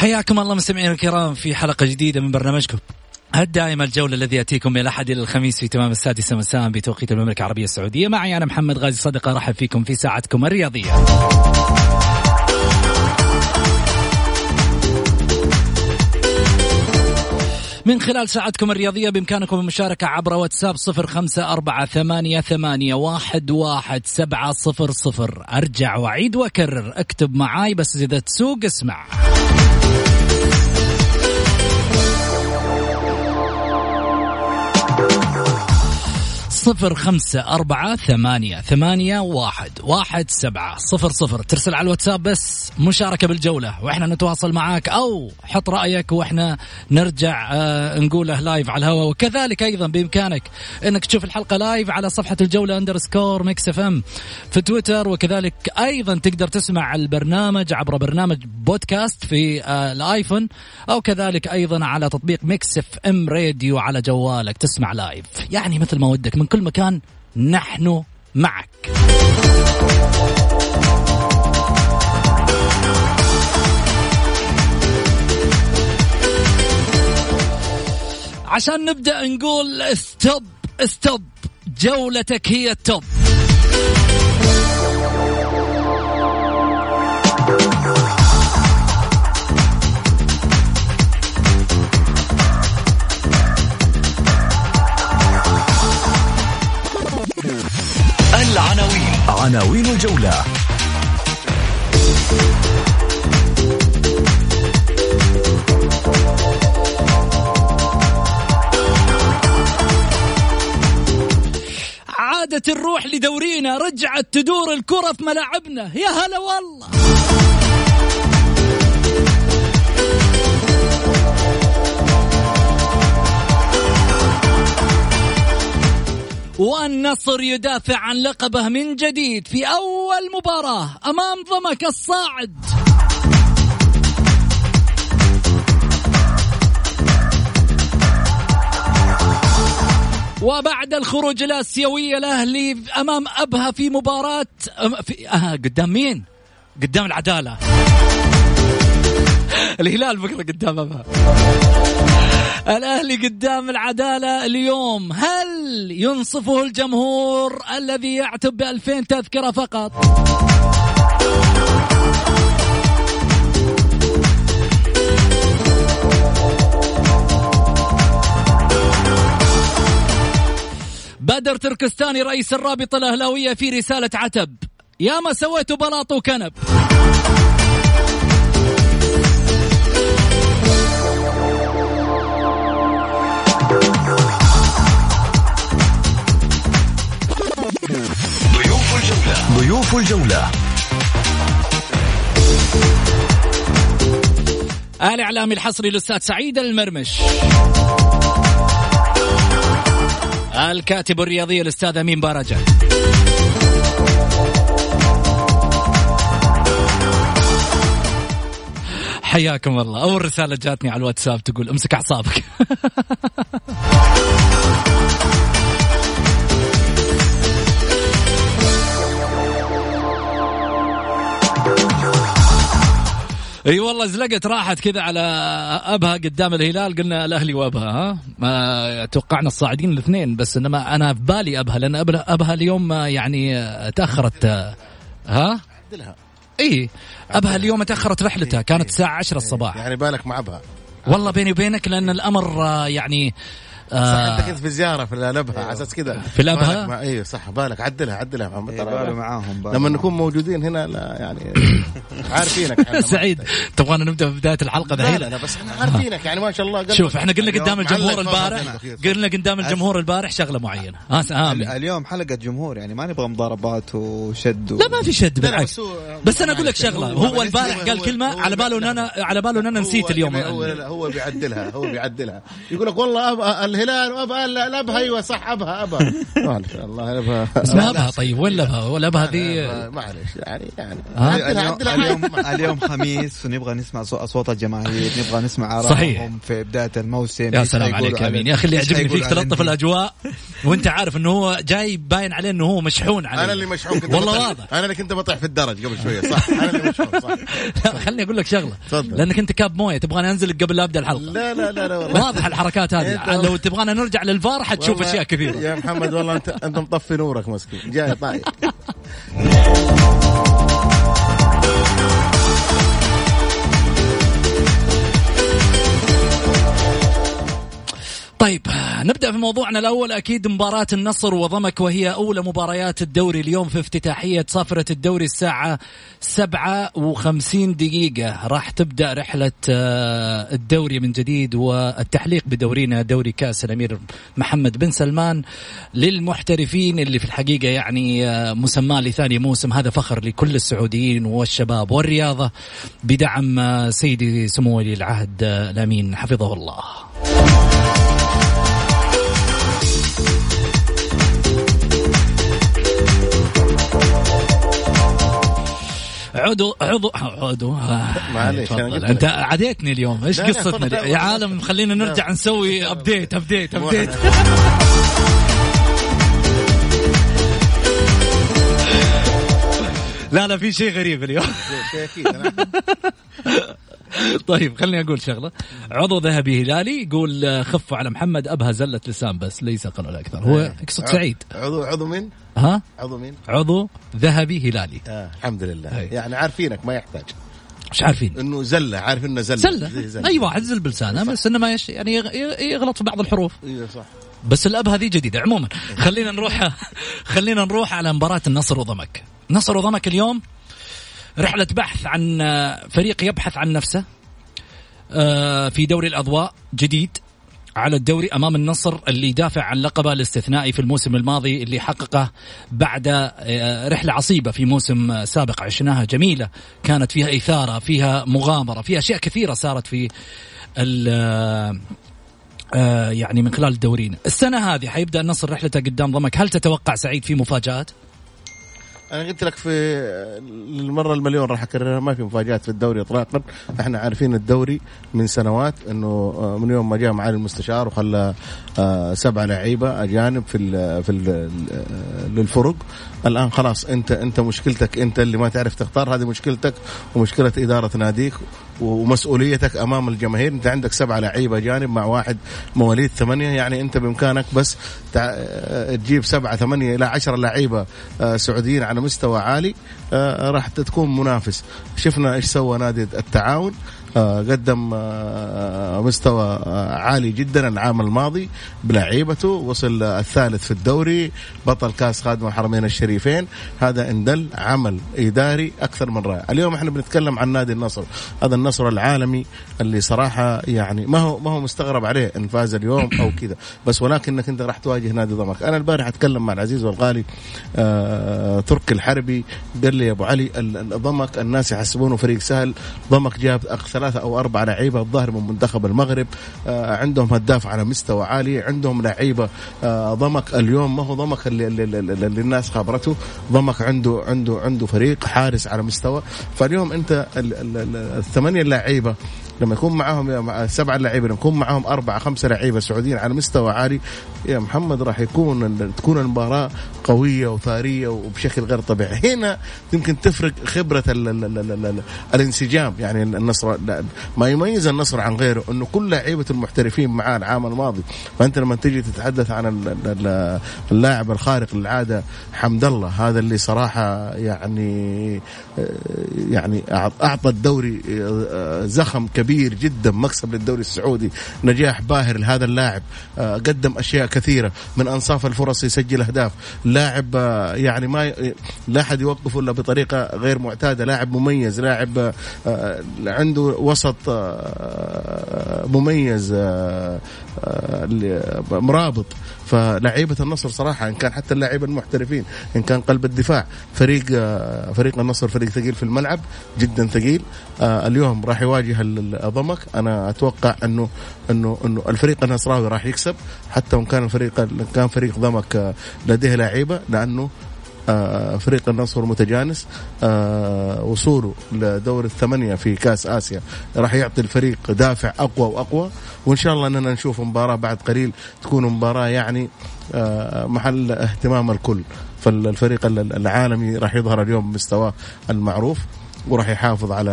حياكم الله مستمعينا الكرام في حلقة جديدة من برنامجكم الدائم الجولة الذي يأتيكم من الأحد إلى الخميس في تمام السادسة مساء بتوقيت المملكة العربية السعودية. معي أنا محمد غازي صدقة أرحب فيكم في ساعتكم الرياضية. من خلال ساعتكم الرياضية بإمكانكم المشاركة عبر واتساب صفر خمسة أربعة ثمانية, ثمانية واحد, واحد سبعة صفر صفر. أرجع وأعيد وأكرر. اكتب معاي بس إذا تسوق اسمع. صفر خمسة أربعة ثمانية ثمانية واحد واحد سبعة صفر صفر. ترسل على الواتساب بس مشاركة بالجولة وإحنا نتواصل معاك أو حط رأيك وإحنا نرجع آه نقوله live على الهواء. وكذلك أيضا بإمكانك أنك تشوف الحلقة live على صفحة الجولة underscore ميكس اف ام في تويتر. وكذلك أيضا تقدر تسمع البرنامج عبر برنامج بودكاست في آه الآيفون أو كذلك أيضا على تطبيق ميكس اف ام راديو على جوالك تسمع live يعني مثل ما ودك من كل مكان نحن معك. عشان نبدأ نقول stop stop جولتك هي ال top عناوين الجولة. عادت الروح لدورينا رجعت تدور الكرة في ملاعبنا. يا هلا والله. والنصر يدافع عن لقبه من جديد في أول مباراة أمام ضمك الصاعد. وبعد الخروج الآسيوية الأهلي أمام أبها في مباراة في آه قدام مين؟ قدام العدالة. الهلال بكرة قدام أبها. الأهلي قدام العدالة اليوم. هل ينصفه الجمهور الذي يعتب بألفين تذكرة فقط؟ بدر تركستاني رئيس الرابطة الأهلاوية في رسالة عتب. يا ما سويتوا بلاط وكنب. ضيوف الجولة. الإعلامي الحصري الأستاذ سعيد المرمش. الكاتب الرياضي الأستاذ أمين بارجة حياكم الله. أول رسالة جاتني على الواتساب تقول أمسك أعصابك. اي والله زلقت راحت كذا على أبها قدام الهلال. قلنا الأهلي وأبها ها؟ ما توقعنا الصاعدين الاثنين بس إنما أنا في بالي أبها لأن أبها اليوم يعني تأخرت ها؟ عدلها. إي أبها اليوم تأخرت رحلتها كانت الساعة 10 الصباح. يعني بالك مع أبها. والله بيني وبينك لأن الأمر يعني آه صح انت كنت في زيارة في الابها على أساس كذا. في الابها أيوه صح بالك عدلها عدلها. محمد ترى معاهم لما نكون موجودين هنا لا يعني عارفينك سعيد تبغانا نبدأ بداية الحلقة لا لا, لا بس إحنا عارفينك يعني ما شاء الله. شوف إحنا قلنا قدام الجمهور البارح قلنا قدام الجمهور البارح شغلة معينة. ها آه اليوم حلقة جمهور يعني ما نبغى مضاربات وشد لا ما في شد بالعكس. بس أنا أقول لك شغلة. هو البارح قال كلمة على باله إن أنا على باله إن أنا نسيت اليوم. هو هو بيعدلها هو بيعدلها يقول لك والله الهلال وأبها. الابها أيوه صح أبها أبها. الله أبها. اسمها أبها طيب وين الابها ولا أبها ذي معلش يعني يعني. اليوم اليوم خميس ونبغى نسمع اصوات الجماهير نبغى نسمع آرائهم في بداية الموسم. يا سلام عليك امين يا أخي اللي يعجبني فيك تلطف الأجواء وأنت عارف إنه هو جاي باين عليه إنه هو مشحون عليه. أنا اللي مشحون كنت والله واضح. أنا اللي كنت بطيح في الدرج قبل شوية صح. أنا اللي مشحون صح. لا خليني أقول لك شغلة. لأنك أنت كاب موية تبغاني أنزل قبل لا أبدأ الحلقة. لا لا لا, لا واضح الحركات هذه. لو تبغانا نرجع للفار حتشوف أشياء كثيرة. يا محمد والله انت أنت مطفي نورك مسكين. جاي طاير طيب نبدأ في موضوعنا الأول. أكيد مباراة النصر وضمك وهي أولى مباريات الدوري اليوم في افتتاحية صافره الدوري الساعة 57 دقيقة. راح تبدأ رحلة آه، الدوري من جديد والتحليق بدورينا دوري كأس الأمير محمد بن سلمان للمحترفين اللي في الحقيقة يعني آه، مسماه لثاني موسم. هذا فخر لكل السعوديين والشباب والرياضة بدعم آه، سيدي سمو ولي العهد الأمين. حفظه الله. عضو عضو عضو. معليش أنت عديتني اليوم. إيش قصتنا؟ يا عالم خلينا نرجع نسوي ابديت ابديت ابديت لا لا في شيء غريب اليوم. طيب خليني أقول شغلة. عضو ذهبي هلالي يقول خفوا على محمد ابها زلة لسان بس ليس أقل ولا أكثر. هو إيه. يقصد سعيد. عضو عضو مين؟ ها؟ عضو مين؟ عضو ذهبي هلالي. آه الحمد لله. هي. يعني عارفينك ما يحتاج. مش عارفين. إنه زلة عارف إنه زلة. زلة, زلة. أي واحد زل بلسانه بس إنه ما يش يعني يغلط في بعض الحروف. أيوه صح. بس الأب هذه جديدة عموما. خلينا نروح خلينا نروح على مباراة النصر وضمك. نصر وضمك اليوم رحلة بحث عن فريق يبحث عن نفسه آه، في دوري الأضواء جديد. على الدوري أمام النصر اللي دافع عن لقبه الاستثنائي في الموسم الماضي اللي حققه بعد آه، رحلة عصيبة في موسم سابق عشناها جميلة. كانت فيها إثارة فيها مغامرة فيها أشياء كثيرة صارت في آه، يعني من خلال الدورين السنة هذه حيبدأ النصر رحلته قدام ضمك. هل تتوقع سعيد في مفاجآت؟ أنا قلت لك في المره المليون راح أكررها ما في مفاجآت في الدوري اطلاقا. إحنا عارفين الدوري من سنوات إنه آه، من يوم ما جاء معالي المستشار وخلى آه، سبعه لعيبة أجانب في في ال للفرق. الآن خلاص أنت أنت مشكلتك أنت اللي ما تعرف تختار هذه مشكلتك ومشكلة إدارة ناديك ومسؤوليتك أمام الجماهير. أنت عندك سبعه لعيبة جانب مع واحد مواليد ثمانية يعني أنت بإمكانك بس تجيب سبعة ثمانية إلى عشرة لعيبة آه، سعوديين على مستوى عالي آه، راح تكون منافس. شفنا إيش سوى نادي التعاون. آه، قدم آه، مستوى آه، عالي جدا العام الماضي بلعيبته وصل الثالث في الدوري بطل كاس خادم الحرمين الشريفين. هذا ان دل عمل إداري أكثر من رائع. اليوم إحنا بنتكلم عن نادي النصر. هذا النصر العالمي اللي صراحة يعني ما هو ما هو مستغرب عليه إن فاز اليوم أو كذا. بس ولكنك أنت راح تواجه نادي ضمك. أنا البارح أتكلم مع العزيز والغالي آه تركي الحربي. قال لي يا أبو علي ضمك الناس يحسبونه فريق سهل. ضمك جاب أكثر ثلاثة أو أربعة لعيبة الظاهر من منتخب المغرب آه عندهم هداف على مستوى عالي عندهم لعيبة آه ضمك اليوم. ما هو ضمك اللي, اللي, الناس خبرته ضمك عنده عنده عنده فريق حارس على مستوى. فاليوم أنت الثمانية لعيبة لما يكون معاهم سبعة لعيبة لما يكون معاهم أربعة خمسة لعيبة سعوديين على مستوى عالي يا محمد راح يكون تكون المباراة قوية وثارية وبشكل غير طبيعي. هنا يمكن تفرق خبرة ال ال ال ال ال الانسجام يعني النصر ما يميز النصر عن غيره إنه كل لعيبة المحترفين معاه العام الماضي. فأنت لما تجي تتحدث عن اللاعب الخارق للعادة حمد الله هذا اللي صراحة يعني يعني أعطى الدوري زخم كبير جدا مكسب للدوري السعودي نجاح باهر لهذا اللاعب. قدم أشياء كثيرة من أنصاف الفرص يسجل أهداف. لاعب يعني ما لا أحد يوقفه إلا بطريقة غير معتادة. لاعب مميز لاعب عنده وسط مميز مرابط. فلعيبة النصر صراحة إن كان حتى اللاعبين المحترفين إن كان قلب الدفاع فريق فريق النصر فريق ثقيل في الملعب جدا ثقيل. اليوم راح يواجه الضمك أنا أتوقع انه انه إنه الفريق النصراوي راح يكسب حتى وإن كان الفريق كان فريق ضمك لديه لعيبة لأنه آه، فريق النصر متجانس آه، وصوله لدور الثمانية في كأس آسيا راح يعطي الفريق دافع أقوى وأقوى وإن شاء الله أننا نشوف مباراة بعد قليل تكون مباراة يعني آه، محل اهتمام الكل فالفريق العالمي راح يظهر اليوم بمستواه المعروف وراح يحافظ على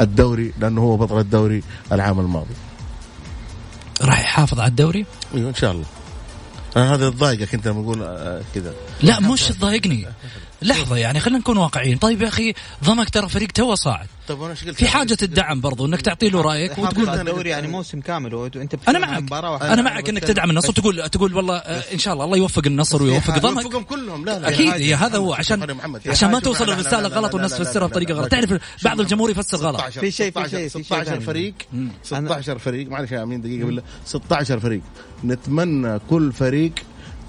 الدوري لأنه هو بطل الدوري العام الماضي. راح يحافظ على الدوري؟ أيوه إن شاء الله. هذا تضايقك أنت لما أقول آه، كذا. لا مش تضايقني. لحظة يعني خلينا نكون واقعيين. طيب يا أخي ضمك ترى فريق تو صاعد. طيب وأنا في حاجة الدعم برضو إنك تعطي له رأيك وتقول الدوري يعني موسم كامل وأنت أنا معك. أنا معك إنك تدعم النصر تقول تقول والله آه، إن شاء الله الله يوفق النصر ويوفق ضمك. يوفقهم كلهم. لا لا أكيد يا هذا هو عشان عشان ما توصل الرساله غلط والناس تفسرها بطريقة غلط. تعرف بعض الجمهور يفسر غلط. في شيء في شيء 16 فريق. 16 فريق معلش يا امين دقيقة بالله. 16 فريق. نتمنى كل فريق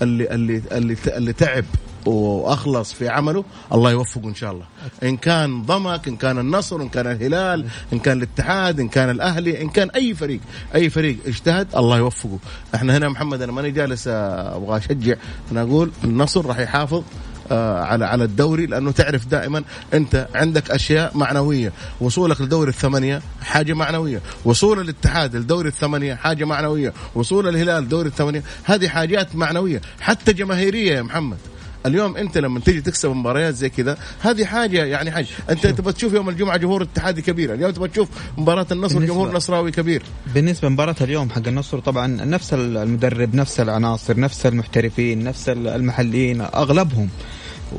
اللي اللي اللي, اللي تعب وأخلص في عمله الله يوفقه إن شاء الله. إن كان ضمك إن كان النصر إن كان الهلال إن كان الاتحاد إن كان الأهلي إن كان أي فريق أي فريق اجتهد الله يوفقه. إحنا هنا محمد أنا ماني جالس أبغى أشجع. أنا أقول النصر راح يحافظ آه، على على الدوري لأنه تعرف دائما أنت عندك أشياء معنوية. وصولك لدوري الثمانية حاجة معنوية. وصول الاتحاد لدوري الثمانية حاجة معنوية. وصول الهلال دوري الثمانية هذه حاجات معنوية. حتى جماهيرية يا محمد. اليوم انت لما تيجي تكسب مباريات زي كذا هذه حاجة يعني حاجة. انت تبغى تشوف يوم الجمعة جمهور اتحادي كبير اليوم تبغى تشوف مباراة النصر جمهور نصراوي كبير. بالنسبة لمباراة اليوم حق النصر طبعا نفس المدرب نفس العناصر نفس المحترفين نفس المحليين أغلبهم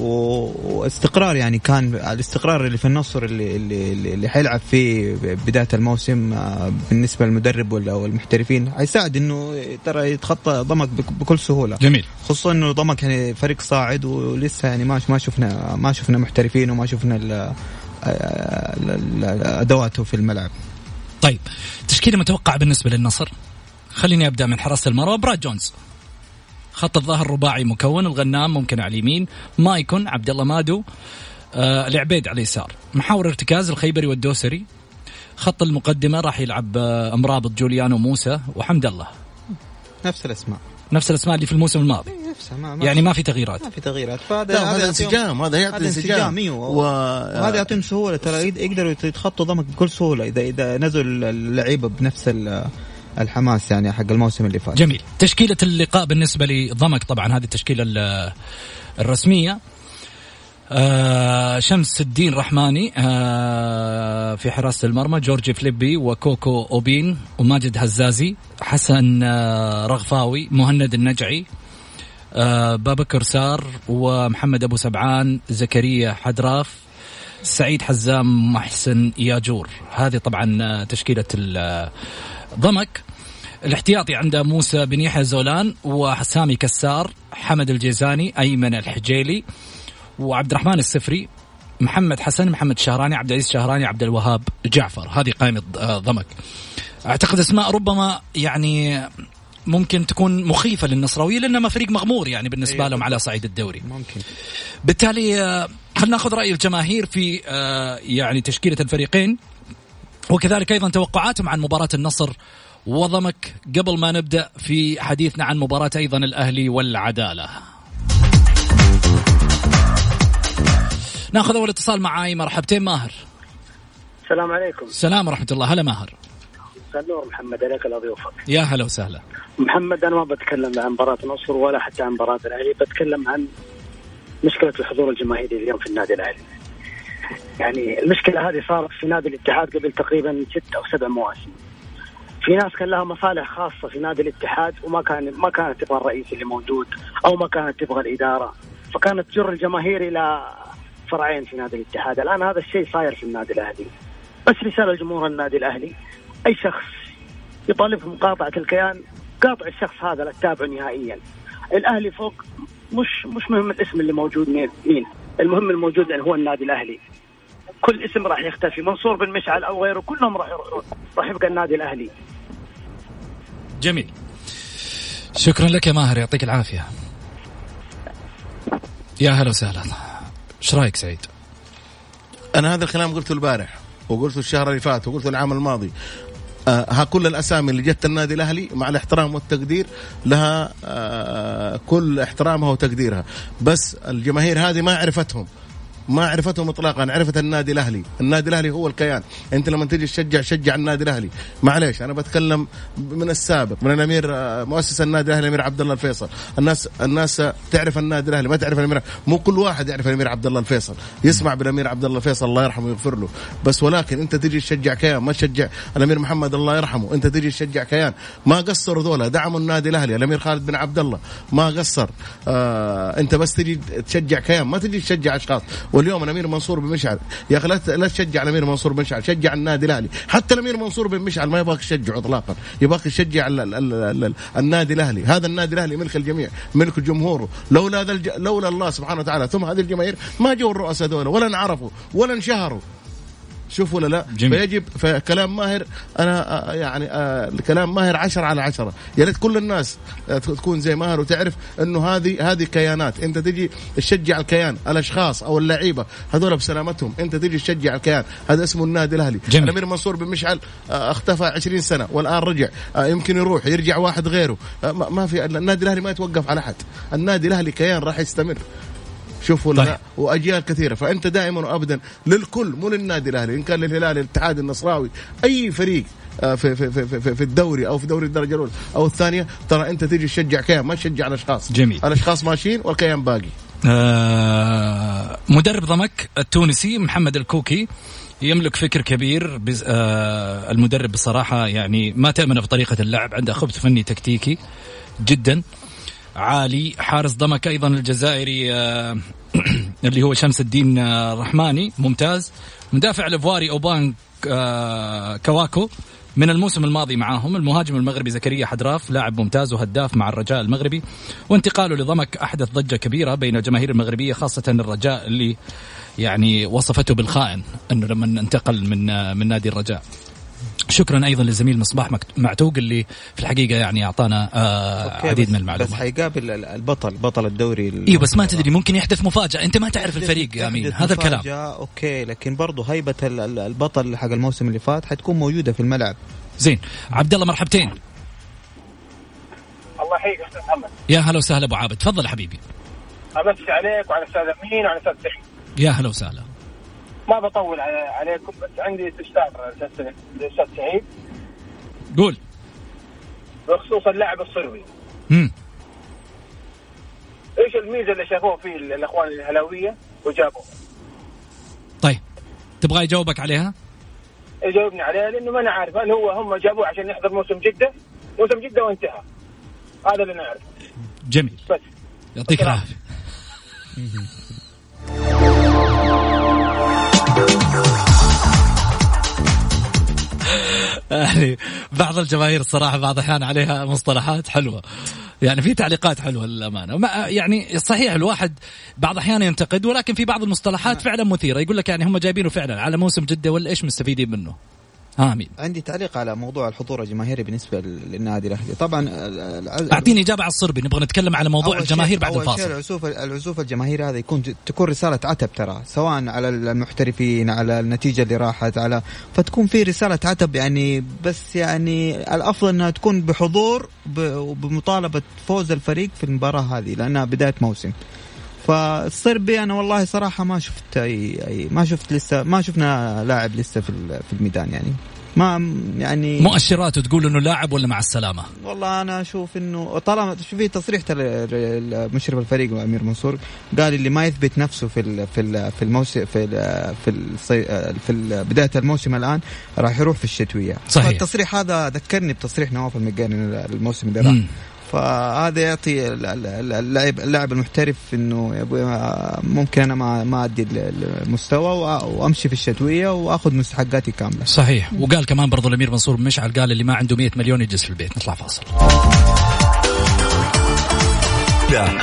واستقرار يعني كان الاستقرار اللي في النصر اللي اللي اللي حيلعب فيه بداية الموسم آه، بالنسبة للمدرب أو المحترفين حيساعد إنه ترى يتخطى ضمك بكل سهولة. جميل. خصوصا إنه ضمك يعني فريق صاعد ولسه يعني ما ما شفنا ما شفنا محترفين وما شفنا أدواته في الملعب. طيب تشكيلة متوقع بالنسبة للنصر. خليني أبدأ من حراسة المرمى براد جونز. خط الظهر رباعي مكون الغنام ممكن على اليمين مايكون عبد الله مادو آه العبيد على اليسار. محاور ارتكاز الخيبري والدوسري. خط المقدمة راح يلعب آه مرابط جوليانو موسى وحمد الله. نفس الأسماء. نفس الأسماء اللي في الموسم الماضي. إيه، نفسها ما ما يعني ما في تغييرات. ما في تغييرات. فهذا هذا انسجام هذا يعطي انسجام. إيوه. وهذا يعطيهم سهولة ترى يقدروا يتخطوا ضمك بكل سهولة اذا إذا نزلوا اللعيبة بنفس الحماس يعني حق الموسم اللي فات. جميل. تشكيلة اللقاء بالنسبة لضمك طبعا هذه التشكيلة الرسمية. آه شمس الدين رحماني آه في حراسة المرمى جورجي فليبي وكوكو أوبين وماجد هزازي حسن آه رغفاوي مهند النجعي آه بابكر سار ومحمد أبو سبعان زكريا حدراف سعيد حزام محسن ياجور. هذه طبعا آه، تشكيلة ضمك الاحتياطي عنده موسى بن يحيى زولان وسامي كسار حمد الجيزاني أيمن الحجيلي وعبد الرحمن السفري محمد حسن محمد الشهراني عبد العزيز الشهراني عبد الوهاب جعفر. هذه قائمة ضمك. أعتقد أسماء ربما يعني ممكن تكون مخيفة للنصراويه لانما فريق مغمور يعني بالنسبة لهم على صعيد الدوري. ممكن. بالتالي آه، خلينا ناخذ رأي الجماهير في آه، يعني تشكيلة الفريقين. وكذلك أيضا توقعاتهم عن مباراة النصر وضمك قبل ما نبدأ في حديثنا عن مباراة أيضا الأهلي والعدالة. نأخذ أول اتصال معاي مرحبتين ماهر. السلام عليكم. السلام ورحمة الله. هلا ماهر. نور محمد عليك الله ضيوفك يا هلا وسهلا. محمد أنا ما بتكلم عن مباراة النصر ولا حتى عن مباراة الأهلي بتكلم عن مشكلة الحضور الجماهيري اليوم في النادي الأهلي. يعني المشكلة هذه صارت في نادي الاتحاد قبل تقريبا ست أو سبع مواسم. في ناس كان لها مصالح خاصة في نادي الاتحاد وما كان ما كانت تبغى الرئيس اللي موجود أو ما كانت تبغى الإدارة. فكانت تجر الجماهير إلى فرعين في نادي الاتحاد. الآن هذا الشيء صاير في النادي الأهلي. بس رسالة لجمهور النادي الأهلي أي شخص يطالب بمقاطعه الكيان قاطع الشخص هذا لا تتابعه نهائيا. الأهلي فوق مش مش مهم الاسم اللي موجود مين. المهم الموجود هو النادي الأهلي. كل اسم راح يختفي منصور بن مشعل أو غيره كلهم راح يروحون راح يبقى النادي الأهلي. جميل. شكرا لك يا ماهر يعطيك العافية. يا هلا وسهلا. إيش رأيك سعيد؟ أنا هذا الكلام قلته البارح وقلته الشهر اللي فات وقلته العام الماضي. آه ها كل الأسامي اللي جت النادي الأهلي مع الاحترام والتقدير لها آه كل احترامها وتقديرها. بس الجماهير هذه ما عرفتهم. ما عرفتهم اطلاقا عرفت النادي الأهلي. النادي الأهلي هو الكيان. أنت لما تيجي تشجع شجع النادي الأهلي. معليش أنا بتكلم من السابق من الأمير آه، مؤسس النادي الأهلي الأمير عبد الله الفيصل. الناس الناس تعرف النادي الأهلي ما تعرف الأمير. مو كل واحد يعرف الأمير عبد الله الفيصل. يسمع بالأمير عبد الله الفيصل الله يرحمه ويغفر له. بس ولكن أنت تيجي تشجع كيان ما تشجع الأمير محمد الله يرحمه. أنت تيجي تشجع كيان. ما قصروا ذولا دعموا النادي الأهلي الأمير خالد بن عبد الله. ما قصر. آه أنت بس تجي تشجع كيان ما تجي تشجع أشخاص. واليوم الامير منصور بن مشعل. يا أخي لا تشجع الامير منصور بن مشعل شجع النادي الأهلي. حتى الأمير منصور بن مشعل ما يبغاك تشجعه اطلاقا يبغاك تشجع ال- ال- ال- ال- النادي الأهلي. هذا النادي الأهلي ملك الجميع ملك جمهوره. لولا. لولا الله سبحانه وتعالى ثم هذه الجماهير ما جو الرؤساء دول ولا انعرفوا ولا انشهروا. شوف ولا لا؟ جميل. فيجب فكلام ماهر أنا آه، يعني آه، كلام ماهر عشرة على عشرة. يا ريت كل الناس آه، تكون زي ماهر وتعرف إنه هذه هذه كيانات. إنت تجي تشجع الكيان الأشخاص أو اللعيبة هذول بسلامتهم. إنت تجي تشجع الكيان. هذا اسمه النادي الأهلي. جميل. الامير منصور بن مشعل آه، اختفى 20 سنة والآن رجع. آه، يمكن يروح يرجع واحد غيره. آه، ما في النادي الأهلي ما يتوقف على أحد. النادي الأهلي كيان راح يستمر. شوفوا طيب. طيب. وأجيال كثيرة فأنت دائما وابدا للكل مو للنادي الأهلي إن كان للهلال الاتحاد النصراوي أي فريق آه، في في في في, في الدوري أو في دوري الدرجة الأولى أو الثانية ترى أنت تيجي تشجع كيان ما تشجع الأشخاص جميل. الأشخاص ماشيين والكيان باقي آه مدرب ضمك التونسي محمد الكوكي يملك فكر كبير بز... آه المدرب بصراحة يعني ما تأمن في طريقة اللعب عنده خبث فني تكتيكي جدا عالي. حارس ضمك أيضا الجزائري آه اللي هو شمس الدين آه، الرحماني. ممتاز. مدافع الأفواري أوبان آه كواكو. من الموسم الماضي معاهم المهاجم المغربي زكريا حدراف لاعب ممتاز وهداف مع الرجاء المغربي. وانتقاله لضمك أحدث ضجة كبيرة بين الجماهير المغربية خاصة الرجاء اللي يعني وصفته بالخائن إنه لما انتقل من من نادي الرجاء. شكرا أيضا للزميل مصباح مكت- معتوق اللي في الحقيقة يعني أعطانا آه okay، عديد بس- من بس المعلومات حيقابل ال- البطل بطل الدوري ال- أيوه بس ما تدري ممكن يحدث مفاجأة. أنت ما تعرف الفريق يا أمين. هذا الكلام. okay لكن برضه هيبة ال- ال- البطل حق الموسم اللي فات حتكون موجودة في الملعب. زين. عبد الله مرحبتين. الله يحييك أستاذ محمد. يا هلا وسهلا أبو عابد. تفضل يا حبيبي. أمسي عليك وعلى أستاذ أمين وعلى أستاذ سعيد. يا هلا وسهلا. ما بطول عليكم بس عندي استفسار أستاذ الاستاذ سعيد. قول. بخصوص اللاعب الصربي. امم إيش الميزة اللي شافوه فيه الأخوان الهلاويه وجابوه؟ طيب. تبغى يجاوبك عليها؟ يجاوبني عليها لأنه ما أنا عارف هل هو هم جابوه عشان يحضر موسم جدة؟ موسم جدة وانتهى. هذا اللي نعرفه جميل. بس. يعطيك. العافية. يعني بعض الجماهير الصراحة بعض الاحيان عليها مصطلحات حلوة. يعني في تعليقات حلوة للأمانة. ما يعني صحيح الواحد بعض الاحيان ينتقد ولكن في بعض المصطلحات فعلا مثيرة. يقول لك يعني هم جايبينه فعلا على موسم جدة ولا إيش مستفيدين منه؟ آمين. عندي تعليق على موضوع الحضور الجماهيري بالنسبة للنادي الأهلي. طبعا ال- أعطيني إجابة على الصربي نبغى نتكلم على موضوع الجماهير بعد الفاصل. العزوف العزوف الجماهيري هذا يكون تكون رسالة عتب ترى سواء على المحترفين على النتيجة اللي راحت على فتكون في رسالة عتب يعني بس يعني الأفضل إنها تكون بحضور وبمطالبة فوز الفريق في المباراة هذه لأنها بداية موسم. فالصربي أنا والله صراحة ما شفت اي, أي ما شفت لسه ما شفنا لاعب لسه في في الميدان يعني. ما يعني مؤشراته تقول إنه لاعب ولا مع السلامة؟ والله أنا أشوف إنه طالما في تصريح مشرف الفريق أمير منصور قال اللي ما يثبت نفسه في ال في ال في الموسم في ال في الصي في بداية الموسم الآن راح يروح في الشتوية. صحيح. التصريح هذا ذكرني بتصريح نواف المجاني الموسم اللي راح. فهذا يعطي اللاعب اللاعب المحترف إنه يا أبوي ممكن أنا ما ما أدي المستوى وأمشي في الشتوية وأخذ مستحقاتي كاملة. صحيح وقال كمان برضو الأمير منصور مشعل قال اللي ما عنده 100 مليون يجلس في البيت نطلع فاصل.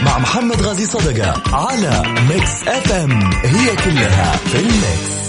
مع محمد غازي صدقة على ميكس اف ام هي كلها في ال mix.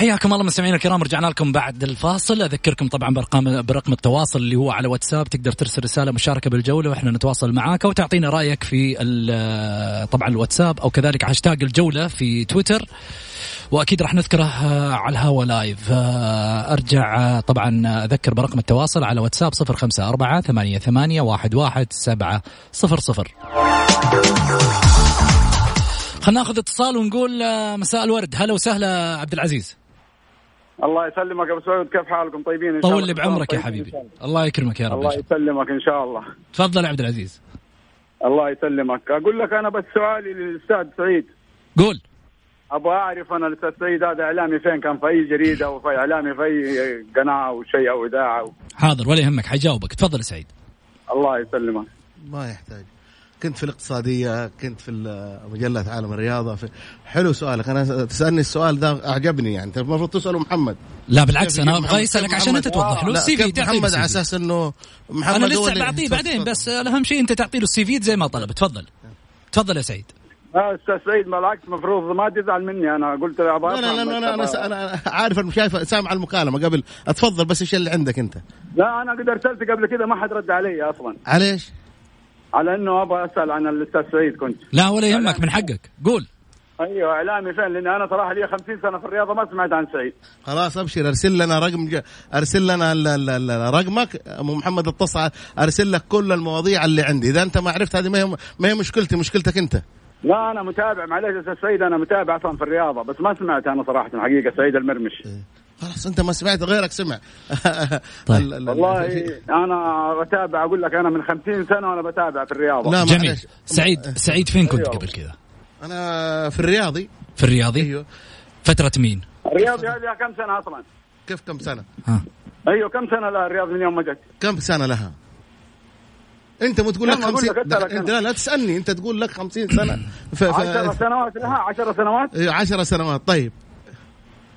حياكم الله مستمعينا الكرام رجعنا لكم بعد الفاصل. أذكركم طبعا برقم برقم التواصل اللي هو على واتساب. تقدر ترسل رسالة مشاركة بالجولة وإحنا نتواصل معاك وتعطينا رأيك في طبعا الواتساب أو كذلك هاشتاج الجولة في تويتر. وأكيد راح نذكره آه، على الهوا لايف. آه، أرجع آه، طبعا أذكر برقم التواصل على واتساب صفر خمسة أربعة ثمانية, ثمانية واحد, واحد سبعة صفر صفر. ناخذ اتصال ونقول مساء الورد. هلا وسهلا عبد العزيز. الله يسلمك أبو سعود. كيف حالكم؟ طيبين إن شاء طول لي بعمرك يا حبيبي. الله. يكرمك يا رب الله يسلمك إن شاء الله. تفضل يا عبد العزيز. الله يسلمك. أقول لك أنا بس سؤالي للأستاذ سعيد. قول. أبغى أعرف أنا الأستاذ سعيد هذا إعلامي فين؟ كان في أي جريدة أو في إعلامي في أي قناة أو شيء أو إذاعة أو... حاضر ولا يهمك حجاوبك تفضل سعيد. الله يسلمك. ما يحتاج. كنت في الاقتصادية كنت في مجلة عالم الرياضة. في حلو سؤالك. أنا تسألني السؤال ده أعجبني يعني. أنت المفروض تسأله محمد. لا بالعكس أنا أبغى اسالك عشان أنت توضح. له السي في محمد على أساس إنه محمد أنا لسه بعطيه بعدين بس الأهم شيء أنت تعطي له السي في زي ما طلب. تفضل. تفضل يا سعيد لا أستاذ سعيد بالعكس المفروض ما تزعل مني. أنا قلت له لا لا لا, لا أنا أنا عارف انه شايف سامع المكالمة قبل. اتفضل بس إيش اللي عندك أنت؟ لا أنا قد ارسلت قبل كذا ما حد رد علي أصلا. على إيش؟ على إنه أبغى أسأل عن الأستاذ سعيد كنت. لا ولا يهمك من حقك. قول. أيوه إعلامي فين؟ لاني أنا صراحة لي 50 سنة في الرياضة ما سمعت عن سعيد. خلاص أبشر. أرسل لنا رقم أرسل لنا رقمك. أبو محمد اتصل أرسل لك كل المواضيع اللي عندي. إذا أنت ما عرفت هذه ما هي ما هي مشكلتي مشكلتك أنت. لا أنا متابع. معلش أستاذ سعيد أنا متابع أصلا في الرياضة بس ما سمعت أنا صراحة حقيقة سعيد المرمش إيه. خلاص أنت ما سمعت غيرك سمع طيب. والله أنا بتابع أقول لك أنا من خمسين سنة وأنا بتابع في الرياضة لا جميل سعيد سعيد فين كنت. قبل كذا؟ أنا في الرياضي في الرياضي؟ أيوه فترة مين؟ الرياضي هذه كم سنة أصلا؟ كيف كم سنة؟ ها أيوه كم سنة لها الرياض من يوم ما جت؟ كم سنة لها؟ أنت مو تقول لك 50 انت لا, لا تسألني أنت تقول لك 50 سنة 10 سنوات لها 10 سنوات أيوه 10 سنوات طيب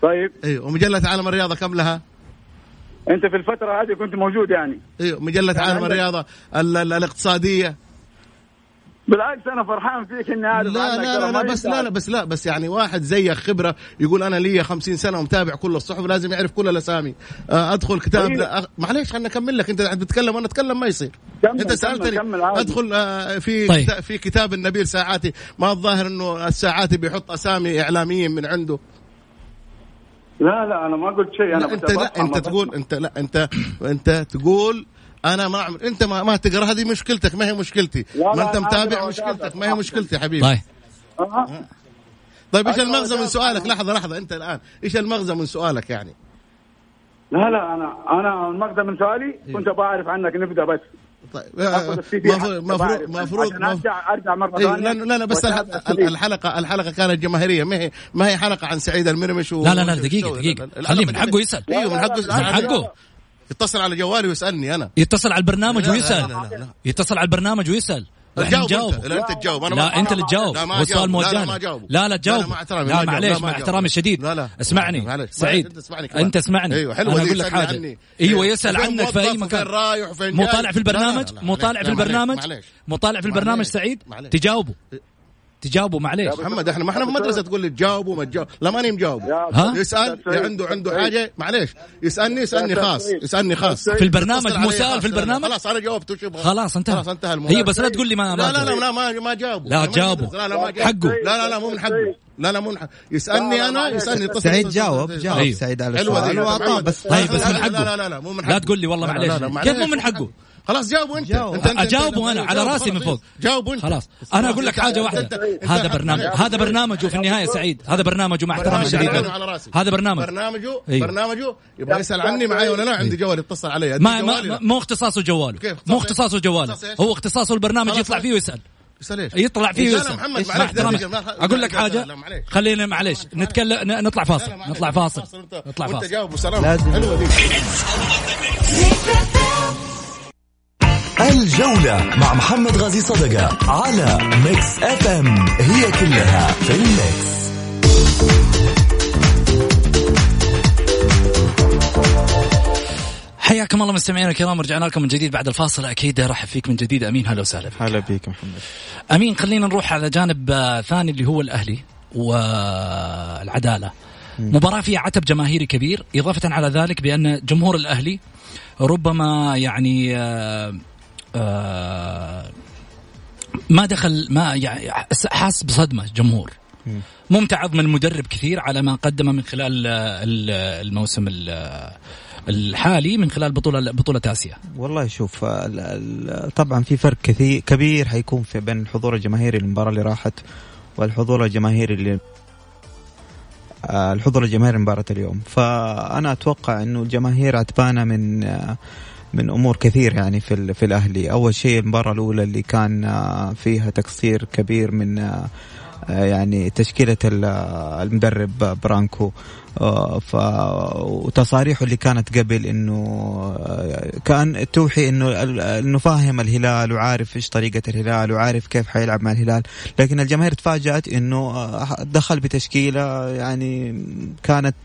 طيب. أيوه ومجلة عالم الرياضة كم لها؟ أنت في الفترة هذه كنت موجود يعني. أيوه مجلة يعني عالم الرياضة الاقتصادية. بالعكس أنا فرحان فيك إني عارف لا لا لا, لا بس لا لا بس لا بس يعني واحد زيك خبرة يقول أنا لي 50 سنة ومتابع كل الصحف لازم يعرف كل الأسامي. آه، أدخل كتاب أيه. معليش خليني اكمل لك. أنت بتتكلم وأنا أتكلم ما يصير. كمل أنت سألتني. كمل أدخل آه، في طيب. في كتاب النبيل ساعاتي. ما الظاهر إنه الساعاتي بيحط أسامي إعلاميين من عنده. لا لا أنا ما قلت شيء أنا أنت لا أنت تقول أنت لا أنت أنت تقول أنا ما أعمل. أنت ما, ما تقرأ هذه مشكلتك ما هي مشكلتي. ما أنت متابع مشكلتك ما هي مشكلتي حبيبي. طيب. طيب إيش المغزى من سؤالك؟ لحظة لحظة أنت الآن إيش المغزى من سؤالك يعني؟ لا لا أنا أنا المغزى من سؤالي إيه. كنت أبغى أعرف عنك نبدأ بس. طيب المفروض المفروض ارجع أرجع مرة ثانية لا لا لا بس الحلقة الحلقة كانت جماهيرية ما هي ما هي حلقة عن سعيد المرمش. لا لا لا دقيقة دقيقة. خليه من حقه يسأل. أيوه من حقه من حقه. يتصل على جوالي ويسألني أنا. يتصل على البرنامج ويسأل. يتصل على البرنامج ويسأل. إحنا نجاوب لا أنت تجاوب. أنا لا أنت اللي تجاوب. هو السؤال موجه لا لا تجاوب لا معليش مع احترامي الشديد. لا لا. اسمعني. سعيد. أنت اسمعني أيوه حلو أنا أقول لك حاجة. أيوه يسأل عنك في أي مكان. رايح وفين مو طالع في البرنامج؟ مو طالع في البرنامج؟ مو طالع في البرنامج سعيد؟ تجاوبه. تجاوبوا معليش محمد إحنا ما إحنا في مدرسه تقول لي تجاوبوا ما تجاوب لا ماني مجاوب ها؟ يسال عنده عنده حاجة معليش يسالني يسالني خاص يسالني خاص في البرنامج مو خاص. في البرنامج؟ خلاص أنا جاوبت وش يبغى خلاص انتهى خلاص انتهى الموضوع هي بس لا تقول لي ما ما لا لا لا. لا ما ما جاوبوا لا، جاوبوا. لا لا ما. حقه. لا لا لا مو من حقه لا لا مو من حقه يسالني لا، لا، أنا معلش. يسالني يتصل سعيد جاوب جاوب أيوه. سعيد على حلوة السؤال واعطاه بس طيب، بس من لا حقه. لا لا لا مو من لا حقه تقول لي والله لا، معليش. لا، لا، كيف مو من حقه؟ خلاص جاوبوا أنت. جاوب. أنت- أنت- أجاوبه أنت- أنا على رأسي من. فوق. جاوبوا أنت. خلاص. أنا أقول لك حاجة واحدة. هذا برنامج هذا برنامجه في النهاية سعيد. هذا برنامجه مع احترامي برنامج الشديد هذا برنامج. برنامجه أيوه. برنامجه. يبغى يسأل عني معي ولا لا؟ عندي جوال يتصل علي. ما, مو اختصاصه جواله؟ مو اختصاص اختصاصه جواله؟ هو اختصاصه البرنامج يطلع. فيه ويسأل؟ يطلع فيه ويسأل. محمد، مع معلش، أقول لك حاجة. خلينا معلش. نتكلم نطلع فاصل. نطلع فاصل. نطلع وانت فاصل. جاوب وسلام لازم. حلوة دي. الجولة مع محمد غازي صدقة على ميكس أف أم. هي كلها في ال mix. حياكم الله مستمعينا الكرام رجعنا لكم من جديد بعد الفاصل. أكيد ارحب فيك من جديد. أمين هلا وسهلا فيك. هلا بيك محمد. أمين خلينا نروح على جانب آه، ثاني اللي هو الأهلي والعدالة. مباراة فيها عتب جماهيري كبير إضافة على ذلك بأن جمهور الأهلي ربما يعني آه، ما دخل ما يعني حاس بصدمة جمهور. ممتعض من المدرب كثير على ما قدمه من خلال آه، ال- الموسم ال- الحالي من خلال بطولة بطولة آسيا. والله شوف طبعا في فرق كثير كبير حيكون في بين الحضور الجماهيري للمباراه اللي راحت والحضور الجماهيري اللي آه، الحضور الجماهيري لمباراة اليوم. فأنا أتوقع أنه الجماهير عتبانة من آه، من أمور كثير يعني في, في الأهلي. أول شيء المباراة الأولى اللي كان آه، فيها تقصير كبير من آه، آه، يعني تشكيلة ال- المدرب برانكو. ف وتصاريحه اللي كانت قبل إنه كان توحي إنه إنه فاهم الهلال وعارف إيش طريقة الهلال وعارف كيف حيلعب مع الهلال. لكن الجماهير تفاجأت إنه دخل بتشكيلة يعني كانت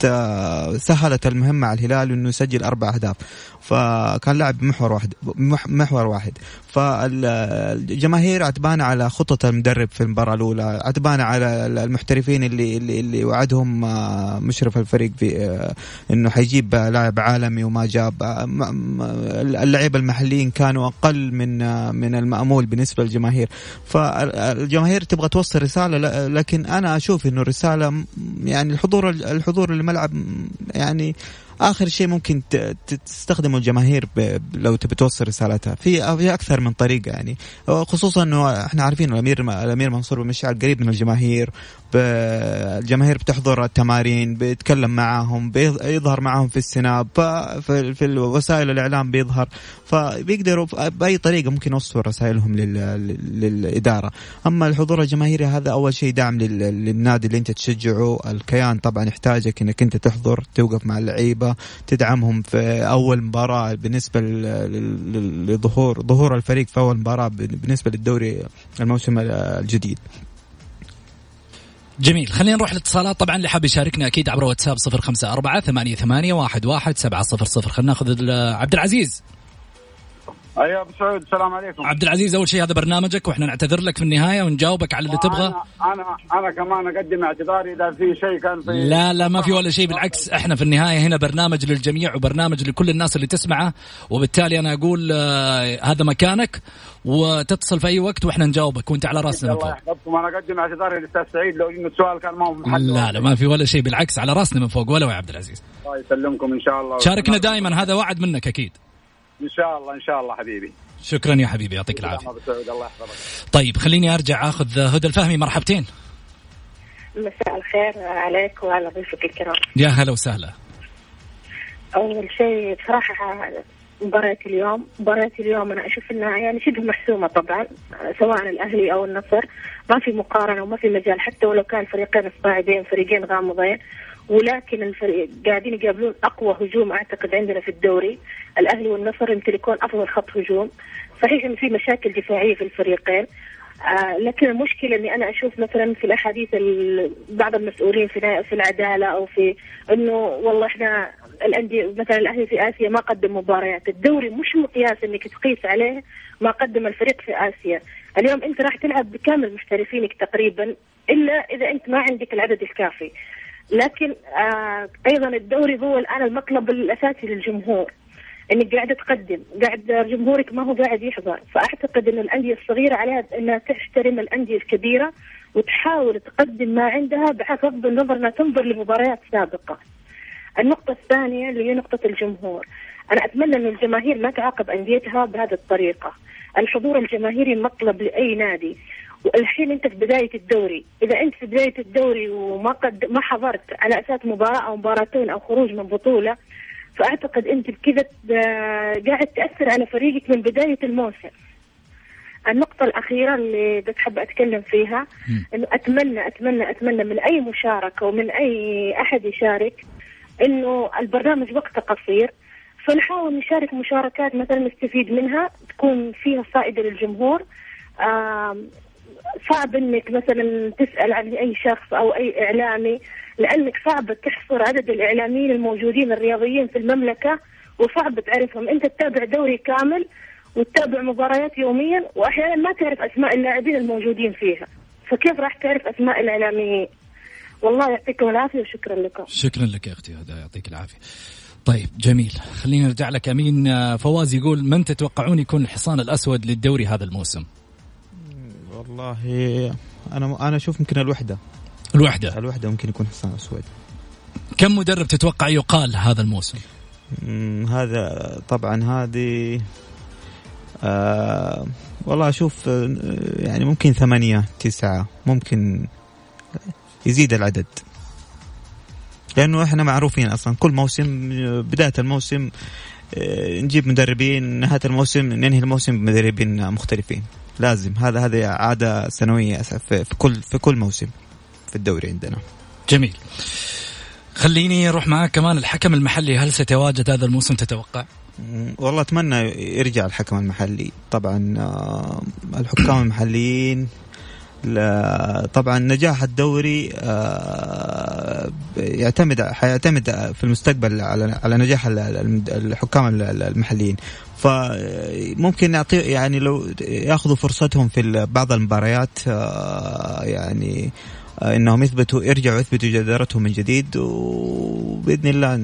سهلت المهمه على الهلال إنه يسجل أربع أهداف. فكان لعب محور واحد مح- محور واحد. فالجماهير عتبانة على خطط المدرب في المباراة الأولى عتبانة على المحترفين اللي اللي, اللي وعدهم آه، مشرف الفريق في آه، إنه حيجيب لاعب عالمي وما جاب آه، اللعيبة المحليين كانوا أقل من آه، من المأمول بالنسبة للجماهير. فالجماهير تبغى توصل رسالة لكن أنا أشوف إنه الرساله يعني الحضور الحضور الملعب م- يعني آخر شيء ممكن تستخدمه الجماهير لو تبي توصل رسالتها. في في أكثر من طريقة يعني خصوصا إنه إحنا عارفين الأمير الأمير منصور بن مشعل قريب من الجماهير الجماهير بتحضر التمارين بيتكلم معاهم بيظهر معاهم في السناب في, في وسائل الإعلام بيظهر. فبيقدروا بأي طريقة ممكن يوصلوا رسائلهم لل- لل- للإدارة. أما الحضور الجماهيري هذا أول شيء دعم لل- للنادي اللي أنت تشجعه. الكيان طبعا يحتاجك إنك أنت تحضر توقف مع اللعيبة تدعمهم في أول مباراة بالنسبة لظهور ظهور الفريق في أول مباراة بالنسبة للدوري الموسم الجديد. جميل. خلينا نروح الاتصالات طبعا اللي حاب يشاركنا أكيد عبر واتساب صفر خمسة أربعة ثمانية ثمانية واحد واحد سبعة صفر صفر. خلينا ناخذ عبد العزيز. أيوه أبو سعود السلام عليكم. عبد العزيز أول شيء هذا برنامجك وإحنا نعتذر لك في النهاية ونجاوبك على اللي تبغى. أنا أنا أنا كمان أقدم اعتذاري إذا في شيء كان في لا لا ما في ولا شيء بالعكس إحنا في النهاية هنا برنامج للجميع وبرنامج لكل الناس اللي تسمعه. وبالتالي أنا أقول آه، هذا مكانك وتتصل في أي وقت وإحنا نجاوبك وأنت على رأسنا من الله فوق. يحفظكم. أنا أقدم اعتذاري للأستاذ سعيد لو إنه السؤال كان ما هو لا لا ما في ولا شيء بالعكس على رأسنا من فوق. ولا يا عبد العزيز. الله يسلمكم إن شاء الله. شاركنا دائما هذا وعد منك أكيد. إن شاء الله إن شاء الله حبيبي. شكرا يا حبيبي يعطيك العافية. الله يحفظك. طيب خليني أرجع أخذ هدى الفهمي مرحبتين. مساء الخير عليك وعلى ضيوفك الكرام. يا هلا وسهلا. أول شيء بصراحة مباراة اليوم مباراة اليوم أنا أشوف أنها يعني شبه محسومة طبعا سواء الأهلي أو النصر. ما في مقارنة وما في مجال حتى ولو كان فريقين صاعدين فريقين غامضين ولكن الفريق قاعدين يقابلون أقوى هجوم أعتقد عندنا في الدوري. الأهلي والنصر يمتلكون أفضل خط هجوم. صحيح أن في مشاكل دفاعية في الفريقين. آه لكن المشكلة إني أنا أشوف مثلا في الأحاديث ال- بعض المسؤولين في في العدالة أو في إنه والله إحنا الأندية مثلا الأهلي في آسيا ما قدم مباريات، الدوري مش مقياس إنك تقيس عليه ما قدم الفريق في آسيا، اليوم أنت راح تلعب بكامل محترفينك تقريبا إلا إذا أنت ما عندك العدد الكافي. لكن آه أيضا الدوري هو الآن المطلب الأساسي للجمهور. إنك قاعدة تقدم، قاعد جمهورك ما هو قاعد يحضر، فأعتقد إن الأندية الصغيرة عليها إنها تحترم الأندية الكبيرة وتحاول تقدم ما عندها بغض النظر إنها تنظر لمباريات سابقة. النقطة الثانية اللي هي نقطة الجمهور. أنا أتمنى أن الجماهير ما تعاقب أنديتها بهذه الطريقة. الحضور الجماهيري مطلب لأي نادي. والحين أنت في بداية الدوري، إذا أنت في بداية الدوري وما قد ما حضرت على أساس مباراة أو مباراتين أو خروج من بطولة فأعتقد أنت بكذا قاعد تأثر على فريقك من بداية الموسم. النقطة الأخيرة اللي بس حابة أتكلم فيها إنه أتمنى أتمنى أتمنى من أي مشاركة ومن أي أحد يشارك إنه البرنامج وقته قصير فنحاول نشارك مشاركات مثلا نستفيد منها تكون فيها فائدة للجمهور. صعب إنك مثلا تسأل عن أي شخص أو أي إعلامي لأنك صعب تحصر عدد الإعلاميين الموجودين الرياضيين في المملكة وصعب تعرفهم. أنت تتابع دوري كامل وتتابع مباريات يوميا واحيانا ما تعرف أسماء اللاعبين الموجودين فيها. فكيف راح تعرف أسماء الإعلاميين؟ والله يعطيكم العافية وشكرا لكم. شكرا لك يا أختي هدى يعطيك العافية. طيب جميل. خلينا نرجع لك. أمين آه، فواز يقول من تتوقعون يكون الحصان الأسود للدوري هذا الموسم؟ والله أنا أنا أشوف يمكن الوحدة. الوحدة. الوحدة ممكن يكون حصان أسود. كم مدرب تتوقع يقال هذا الموسم؟ هذا طبعا هذه آه والله أشوف آه، يعني ممكن ثمانية تسعة ممكن يزيد العدد. لأنه إحنا معروفين أصلا كل موسم بداية الموسم آه، نجيب مدربين نهاية الموسم ننهي الموسم بمدربين مختلفين. لازم. هذا هذه عادة سنوية في في كل في كل موسم في الدوري عندنا. جميل. خليني أروح معك كمان الحكم المحلي. هل سيتواجد هذا الموسم تتوقع؟ والله أتمنى يرجع الحكم المحلي. طبعا آه، الحكام المحليين لا طبعا نجاح الدوري آه، يعتمد حيعتمد في المستقبل على على نجاح ال- ال- الحكام ال- المحليين. فممكن نعطي يعني لو ياخذوا فرصتهم في بعض المباريات آه، يعني آه، إنهم يثبتوا يرجعوا يثبتوا جدارتهم من جديد وبإذن الله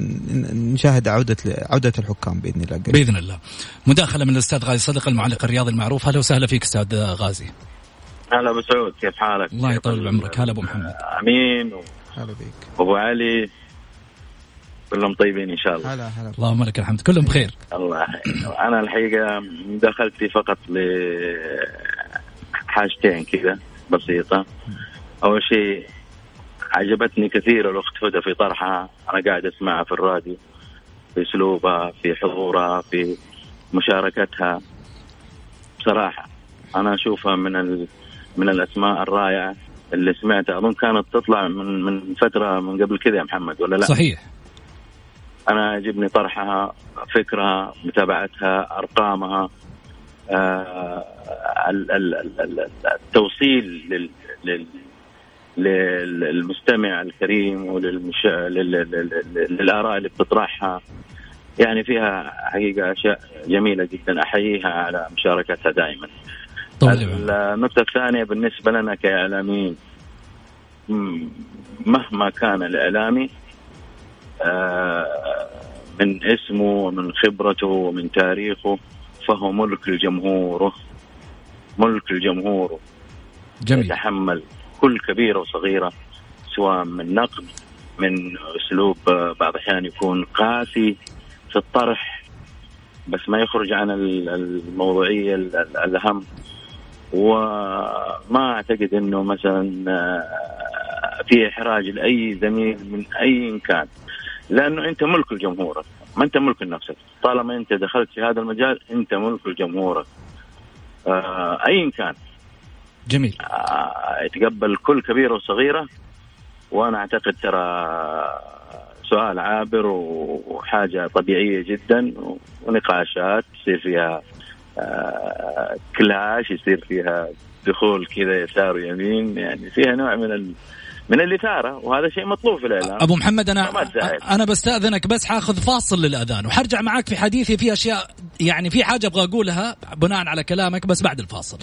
نشاهد عودة عودة الحكام بإذن الله قريب. بإذن الله. مداخلة من الأستاذ غازي صدق المعلق الرياضي المعروف أهلا وسهلا فيك أستاذ غازي. هلا أبو سعود كيف حالك؟ الله يطول بعمرك هلا أبو محمد. آمين هلا بك وابو علي كلهم طيبين إن شاء الله. هلا هلا. اللهم لك الحمد. كلهم بخير. الله أنا الحقيقة دخلت فقط لحاجتين كذا بسيطة. أول شيء عجبتني كثير الأخت هدى في طرحها. أنا قاعد أسمعها في الراديو في اسلوبها في حضورها في مشاركتها. بصراحة أنا أشوفها من ال... من الأسماء الرائعة اللي سمعتها. أظن كانت تطلع من من فترة من قبل كذا يا محمد ولا لا؟ صحيح. أنا يعجبني طرحها فكرها متابعتها أرقامها آه ال- ال- ال- ال- التوصيل لل لل لل- للمستمع الكريم وللمش... لل... لل... لل- للآراء اللي بتطرحها يعني فيها حقيقة أشياء جميلة جدا أحييها على مشاركتها دائما بعمرك. النقطة الثانية بالنسبة لنا كإعلاميين م- مهما كان الإعلامي آه، من اسمه ومن خبرته ومن تاريخه فهو ملك لجمهوره ملك لجمهوره جميل. يتحمل كل كبيرة وصغيرة سواء من نقد من أسلوب آه، بعض الأحيان يكون قاسي في الطرح بس ما يخرج عن ال- الموضوعية ال- ال- الأهم. وما أعتقد أنه مثلا آه، في إحراج لأي زميل من أي كان. لأنه أنت ملك لجمهورك ما أنت ملك لنفسك طالما أنت دخلت في هذا المجال أنت ملك لجمهورك آه، أيا كان. جميل. آه، يتقبل كل كبيرة وصغيرة. وأنا أعتقد ترى سؤال عابر وحاجة طبيعية جدا ونقاشات تصير فيها آه، كلاش يصير فيها دخول كذا يسار ويمين يعني فيها نوع من. من الإثارة وهذا شيء مطلوب في الإعلام أبو محمد أنا. أنا بستأذنك بس حاخذ فاصل للأذان وحرجع معاك في حديثي في أشياء يعني في حاجة أبغى أقولها بناء على كلامك بس بعد الفاصل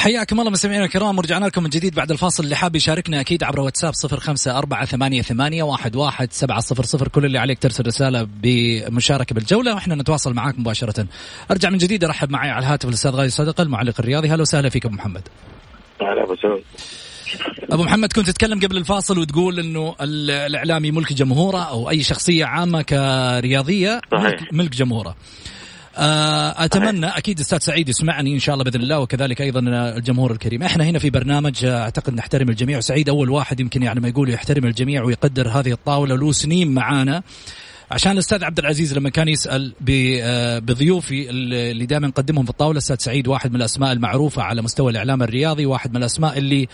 حياكم الله مستمعينا الكرام ورجعنا لكم من جديد بعد الفاصل. اللي حاب يشاركنا أكيد عبر واتساب صفر خمسة أربعة ثمانية, ثمانية واحد, واحد سبعة صفر صفر. كل اللي عليك ترسل رسالة بمشاركة بالجولة وإحنا نتواصل معاك مباشرة. أرجع من جديد أرحب معي على الهاتف الأستاذ غازي صدقة المعلق الرياضي. هلا وسهلا فيك أبو محمد. هلا أبو سعود. أبو محمد كنت تتكلم قبل الفاصل وتقول إنه ال- الإعلامي ملك جمهوره أو أي شخصية عامة كرياضية صحيح. ملك, جمهوره. آه، أتمنى أكيد أستاذ سعيد يسمعني إن شاء الله بإذن الله وكذلك أيضا الجمهور الكريم. إحنا هنا في برنامج آه، أعتقد نحترم الجميع. وسعيد أول واحد يمكن يعني ما يقول يحترم الجميع ويقدر هذه الطاولة. له سنين معانا عشان الأستاذ عبد العزيز لما كان يسأل آه، بضيوفي اللي دائما نقدمهم في الطاولة أستاذ سعيد واحد من الأسماء المعروفة على مستوى الإعلام الرياضي واحد من الأسماء اللي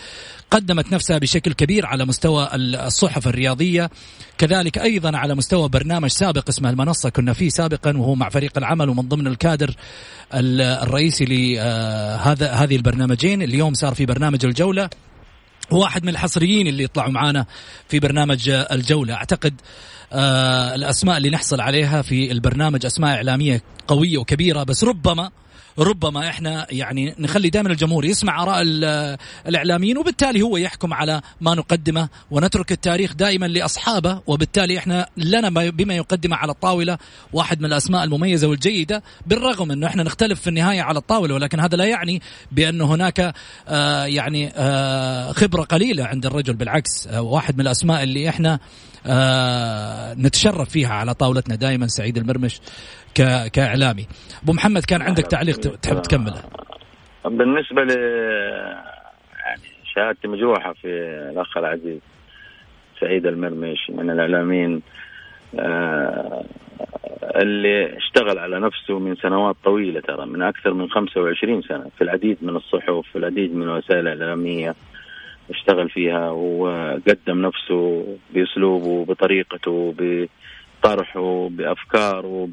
قدمت نفسها بشكل كبير على مستوى الصحف الرياضية. كذلك أيضا على مستوى برنامج سابق اسمه المنصة كنا فيه سابقا وهو مع فريق العمل ومن ضمن الكادر ال- الرئيسي لهذا هذه البرنامجين. اليوم صار في برنامج الجولة. واحد من الحصريين اللي يطلعوا معانا في برنامج الجولة. أعتقد آه الأسماء اللي نحصل عليها في البرنامج أسماء إعلامية قوية وكبيرة بس ربما ربما إحنا يعني نخلي دائما الجمهور يسمع آراء ال- الإعلاميين وبالتالي هو يحكم على ما نقدمه ونترك التاريخ دائما لأصحابه وبالتالي إحنا لنا ما- بما يقدمه على الطاولة واحد من الأسماء المميزة والجيدة بالرغم إنه إحنا نختلف في النهاية على الطاولة ولكن هذا لا يعني بأن هناك آه يعني آه خبرة قليلة عند الرجل بالعكس آه واحد من الأسماء اللي إحنا نتشرف فيها على طاولتنا دائما سعيد المرمش كإعلامي. أبو محمد كان عندك تعليق تحب تكمله بالنسبة ل يعني شهادتي مجروحة في الأخ العزيز سعيد المرمش من الإعلاميين آه، اللي اشتغل على نفسه من سنوات طويلة ترى من أكثر من 25 سنة في العديد من الصحف في العديد من الوسائل الاعلاميه اشتغل فيها وقدم نفسه بأسلوبه بطريقته بطرحه بافكاره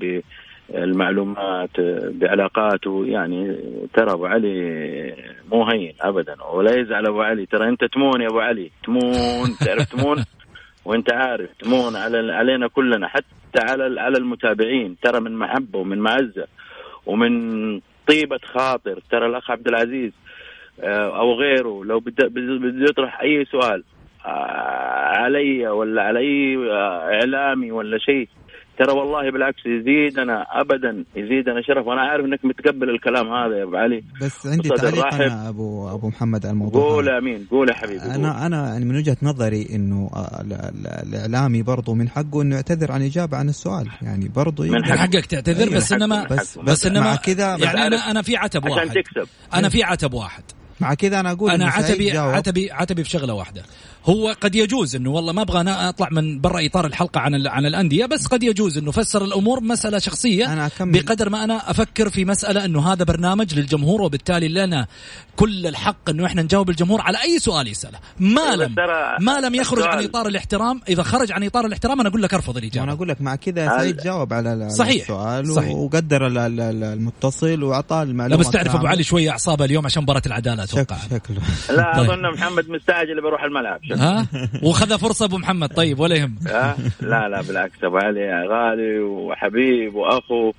بالمعلومات بعلاقاته. يعني ترى أبو علي مو هين ابدا ولا يزعل أبو علي. ترى أنت تمون يا أبو علي. تمون. تعرف تمون؟ وأنت عارف تمون على علينا كلنا حتى على على المتابعين. ترى من محبة ومن معزة ومن طيبة خاطر. ترى الأخ عبد العزيز أو غيره. لو بده يطرح أي سؤال آه، علي ولا على أي آه، إعلامي ولا شيء ترى والله بالعكس يزيدنا ابدا يزيدنا شرف. وأنا عارف إنك متقبل الكلام هذا يا أبو علي. بس عندي تعليق. أنا ابو أبو محمد على الموضوع قول. آمين قول يا حبيبي قول. أنا أنا يعني من وجهة نظري إنه آه، ال- ال- الإعلامي برضه من حقه إنه يعتذر عن إجابة عن السؤال. يعني برضه من حقك تعتذر أيوة. بس انما بس بس مع انما كذا يعني أنا أنا في عتب عشان واحد. تكسب. أنا في عتب واحد. مع كذا أنا أقول أنا عتبي جاوب. عتبي عتبي في شغله واحدة هو قد يجوز إنه والله ما أبغى أنا أطلع من برا إطار الحلقة عن ال- عن الأندية بس قد يجوز إنه فسر الأمور بمساله شخصية أنا أكمل. بقدر ما أنا أفكر في مسألة إنه هذا برنامج للجمهور وبالتالي لنا كل الحق إنه إحنا نجاوب الجمهور على أي سؤال يسأله ما لم ما لم يخرج عن إطار الاحترام إذا خرج عن إطار الاحترام أنا أقول لك أرفض الإجابة أقول لك مع كذا سعيد جاوب على صحيح. السؤال صحيح. وقدر ال- ال- ال- المتصل وأعطاه لا المعلومه بس تعرف أبو. علي شوية أعصابه اليوم عشان مباراة شك أتوقع شكله لا طيب. أظن محمد مستعجل بيروح الملعب. ها وخذ فرصة أبو محمد طيب ولا يهم ها؟ لا لا بالعكس أبو علي غالي وحبيب وأخو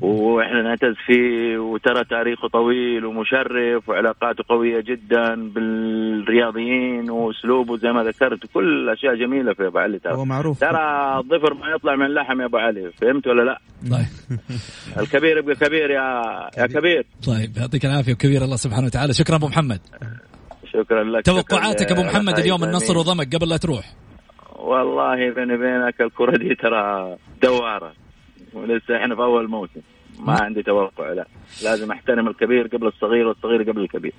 وإحنا نعتز فيه وترى تاريخه طويل ومشرف وعلاقاته قوية جدا بالرياضيين وأسلوبه زي ما ذكرت كل أشياء جميلة في أبو علي ترى. هو معروف. ترى الظفر ما يطلع من لحم يا أبو علي فهمت ولا لا؟ طيب. الكبير يبقى كبير يا يا كبير. طيب يعطيك العافية. وكبير الله سبحانه وتعالى. شكرا أبو محمد. شكرا لك توقعاتك أبو محمد اليوم. النصر وضمك قبل لا تروح. والله بيني وبينك الكرة دي ترى دوارة. ولسه إحنا في أول موسم. ما عندي توقع لا. لازم أحترم الكبير قبل الصغير والصغير قبل الكبير.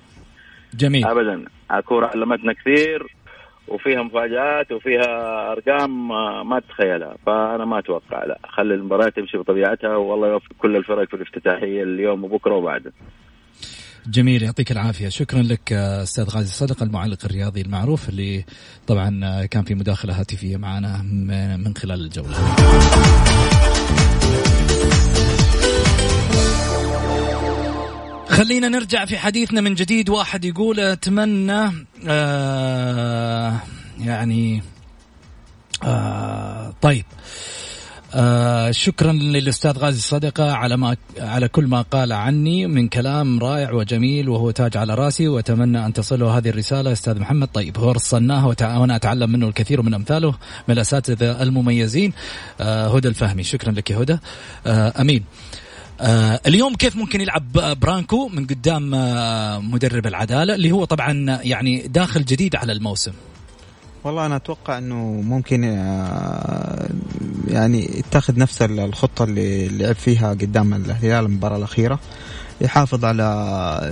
جميل. ابدا. الكرة علمتنا كثير وفيها مفاجآت وفيها أرقام ما- تتخيلها. فأنا ما أتوقع لا. خلي المباراة تمشي بطبيعتها والله يوفق كل الفرق في الافتتاحية اليوم وبكرة وبعده. جميل يعطيك العافية. شكرا لك آه، أستاذ غازي صدق المعلق الرياضي المعروف اللي طبعا آه، كان في مداخلة هاتفية معنا من خلال الجولة. خلينا نرجع في حديثنا من جديد. واحد يقول أتمنى آه يعني آه طيب. آه شكرا للأستاذ غازي الصدقة على ما على كل ما قال عني من كلام رائع وجميل وهو تاج على رأسي وأتمنى أن تصله هذه الرسالة. أستاذ محمد طيب هو رصناه وأنا أتعلم منه الكثير من أمثاله من الأساتذة المميزين. آه هدى الفهمي شكرا لك يا هدى. آه أمين. آه اليوم كيف ممكن يلعب برانكو من قدام آه مدرب العدالة اللي هو طبعا يعني داخل جديد على الموسم؟ والله أنا أتوقع إنه ممكن آه، يعني يتخذ نفس الخطة اللي لعب فيها قدام الهلال المباراة الأخيرة يحافظ على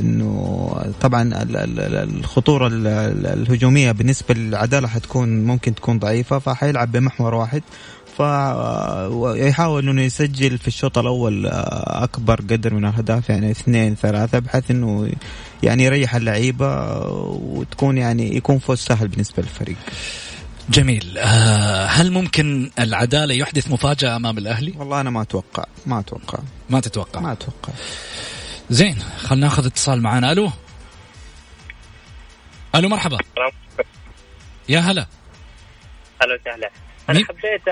إنه طبعا الخطورة الهجومية بالنسبة للعدالة حتكون ممكن تكون ضعيفة فحيلعب بمحور واحد فيحاول إنه يسجل في الشوط الأول آه، أكبر قدر من الأهداف يعني اثنين ثلاثة بحيث إنه يعني يريح اللعيبة وتكون يعني يكون فوز سهل بالنسبة للفريق. جميل. آه، هل ممكن العدالة يحدث مفاجأة أمام الأهلي؟ والله أنا ما أتوقع. ما أتوقع. ما تتوقع. ما أتوقع. زين خلينا ناخذ اتصال معنا ألو؟ ألو مرحبا. يا هلا. هلا وسهلا أنا مين... حبيت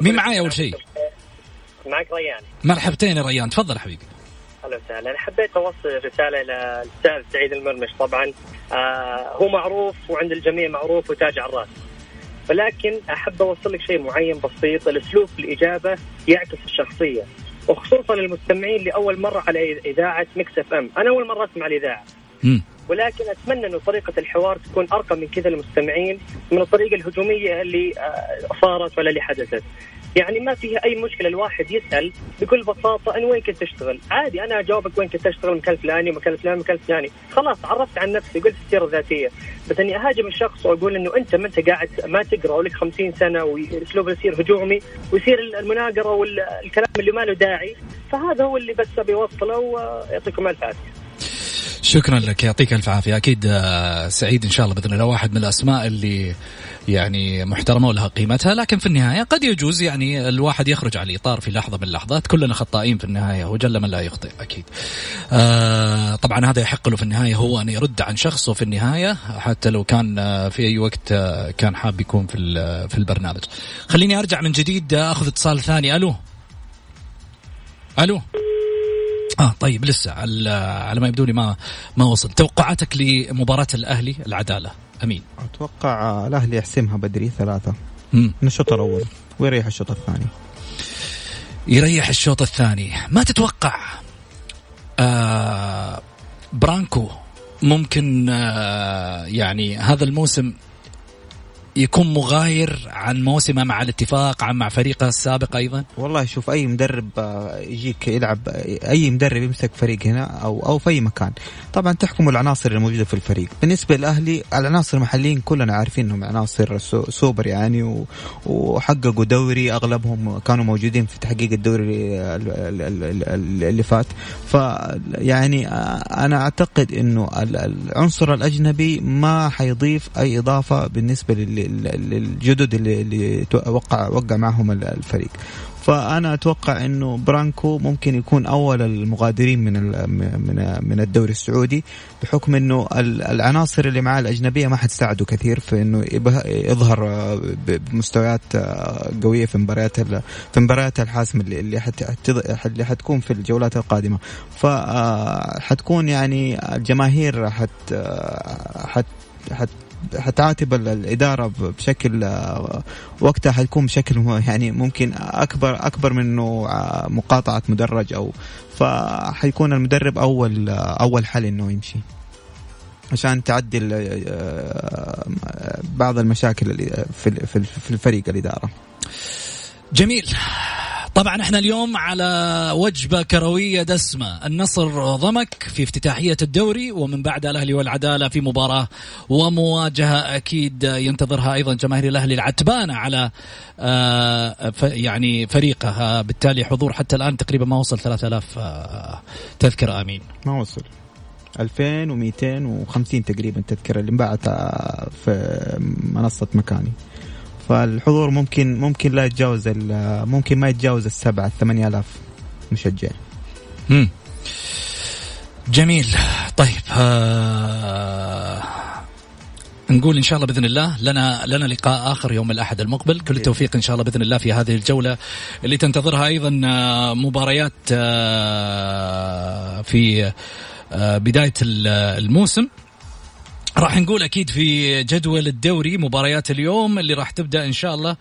مين معاي أول شيء؟ معك ريان. مرحبتين يا ريان. تفضل حبيبي. أهلا وسهلا أنا حبيت أوصل رسالة إلى الأستاذ سعيد المرمش. طبعا آه هو معروف وعند الجميع معروف وتاج على الراس. ولكن أحب أوصل لك شيء معين بسيط الاسلوب في الاجابه يعكس الشخصية. وخصوصا للمستمعين لأول مرة على إذاعة مكس إف إم. أنا أول مرة أسمع الإذاعة. ولكن أتمنى إنه طريقة الحوار تكون أرقى من كذا للمستمعين من الطريقة الهجومية اللي آه، صارت ولا اللي حدثت. يعني ما فيها أي مشكلة الواحد يسأل بكل بساطة إن وين كنت تشتغل؟ عادي أنا أجاوبك وين كنت تشتغل مكان فلاني مكان فلاني مكان فلاني، خلاص عرفت عن نفسي قلت السيرة الذاتية، بس إني أهاجم الشخص وأقول إنه أنت ما أنت قاعد ما تقرأ ولك 50 سنة وأسلوب يصير هجومي ويصير المناقرة والكلام اللي ما له داعي، فهذا هو اللي بس أبي أوصله ويعطيكم ألف عافية. شكرا لك يعطيك ألف عافية. أكيد آه، سعيد إن شاء الله بإذن الله. واحد من الأسماء اللي يعني محترمة ولها قيمتها لكن في النهاية قد يجوز يعني الواحد يخرج على الإطار في لحظة من اللحظات كلنا خطائين في النهاية وجل من لا يخطئ أكيد. آه طبعا هذا يحق له في النهاية هو أن يرد عن شخصه في النهاية حتى لو كان آه، في أي وقت آه، كان حاب يكون في في البرنامج. خليني أرجع من جديد أخذ اتصال ثاني ألو. ألو. آه طيب لسه على ما يبدو لي ما ما وصل توقعاتك لمباراة الأهلي العدالة أمين. أتوقع الأهلي يحسمها بدري ثلاثة. مم. من الشوط الأول. ويريح الشوط الثاني؟ يريح الشوط الثاني. ما تتوقع آه برانكو ممكن آه يعني هذا الموسم يكون مغاير عن موسمه مع الاتفاق عن مع فريقه السابق أيضا؟ والله شوف أي مدرب آه، يجيك يلعب أي مدرب يمسك فريق هنا أو أو في أي مكان. طبعا تحكم العناصر الموجودة في الفريق. بالنسبة للأهلي العناصر المحليين كلنا عارفين إنهم عناصر سوبر يعني وحققوا دوري أغلبهم كانوا موجودين في تحقيق الدوري اللي فات. فيعني آه، أنا أعتقد إنه العنصر الأجنبي ما حيضيف أي إضافة بالنسبة لل الجدد اللي, اللي وقع وقع معهم الفريق. فأنا أتوقع إنه برانكو ممكن يكون أول المغادرين من من من الدوري السعودي بحكم إنه العناصر اللي معاه الأجنبية ما حتساعده كثير في إنه يظهر بمستويات قوية في مباريات في مباريات الحاسمه اللي اللي, حتكون في الجولات القادمة. فحتكون يعني الجماهير حت حت حت حتعاتب الإدارة بشكل آه، وقتها حيكون بشكل يعني ممكن أكبر أكبر من إنه آه، مقاطعة مدرج أو فحيكون المدرب أول آه، أول حل إنه يمشي. عشان تعدل بعض المشاكل في الفريق الإدارة. جميل. طبعا إحنا اليوم على وجبة كروية دسمة. النصر ضمك في افتتاحية الدوري ومن بعد الأهلي والعدالة في مباراة ومواجهة أكيد ينتظرها أيضا جماهير الأهلي العتبانة على آه، يعني فريقه آه، بالتالي حضور حتى الآن تقريبا ما وصل 3000 آه، تذكرة آمين. ما وصل. 2250 تقريبا تذكرة اللي انباعت في منصة مكاني. فالحضور ممكن ممكن لا يتجاوز ممكن ما يتجاوز السبعة الثمانية آلاف مشجع مم. جميل. طيب آه نقول إن شاء الله بإذن الله لنا لنا لقاء آخر يوم الأحد المقبل. كل التوفيق إن شاء الله بإذن الله في هذه الجولة اللي تنتظرها أيضا آه، مباريات آه، في آه، بداية الموسم. راح نقول أكيد في جدول الدوري مباريات اليوم اللي راح تبدأ إن شاء الله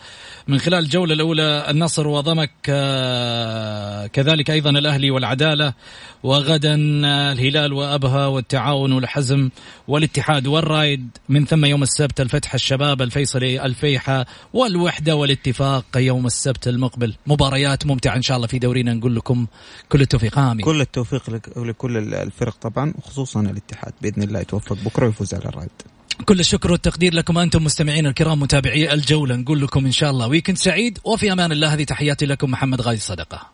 من خلال الجولة الأولى النصر وضمك آه، كذلك أيضا الأهلي والعدالة وغدا الهلال وأبها والتعاون والحزم والاتحاد والرايد من ثم يوم السبت الفتح الشباب الفيصلي الفيحة والوحدة والاتفاق يوم السبت المقبل. مباريات ممتعة إن شاء الله في دورينا نقول لكم كل التوفيق. آمين. كل التوفيق لكل الفرق طبعا وخصوصا الاتحاد. بإذن الله يتوفق بكرة ويفوز على الرايد كل الشكر والتقدير لكم أنتم مستمعين الكرام متابعي الجولة. نقول لكم إن شاء الله ويكند سعيد وفي أمان الله. هذه تحياتي لكم محمد غازي صدقة.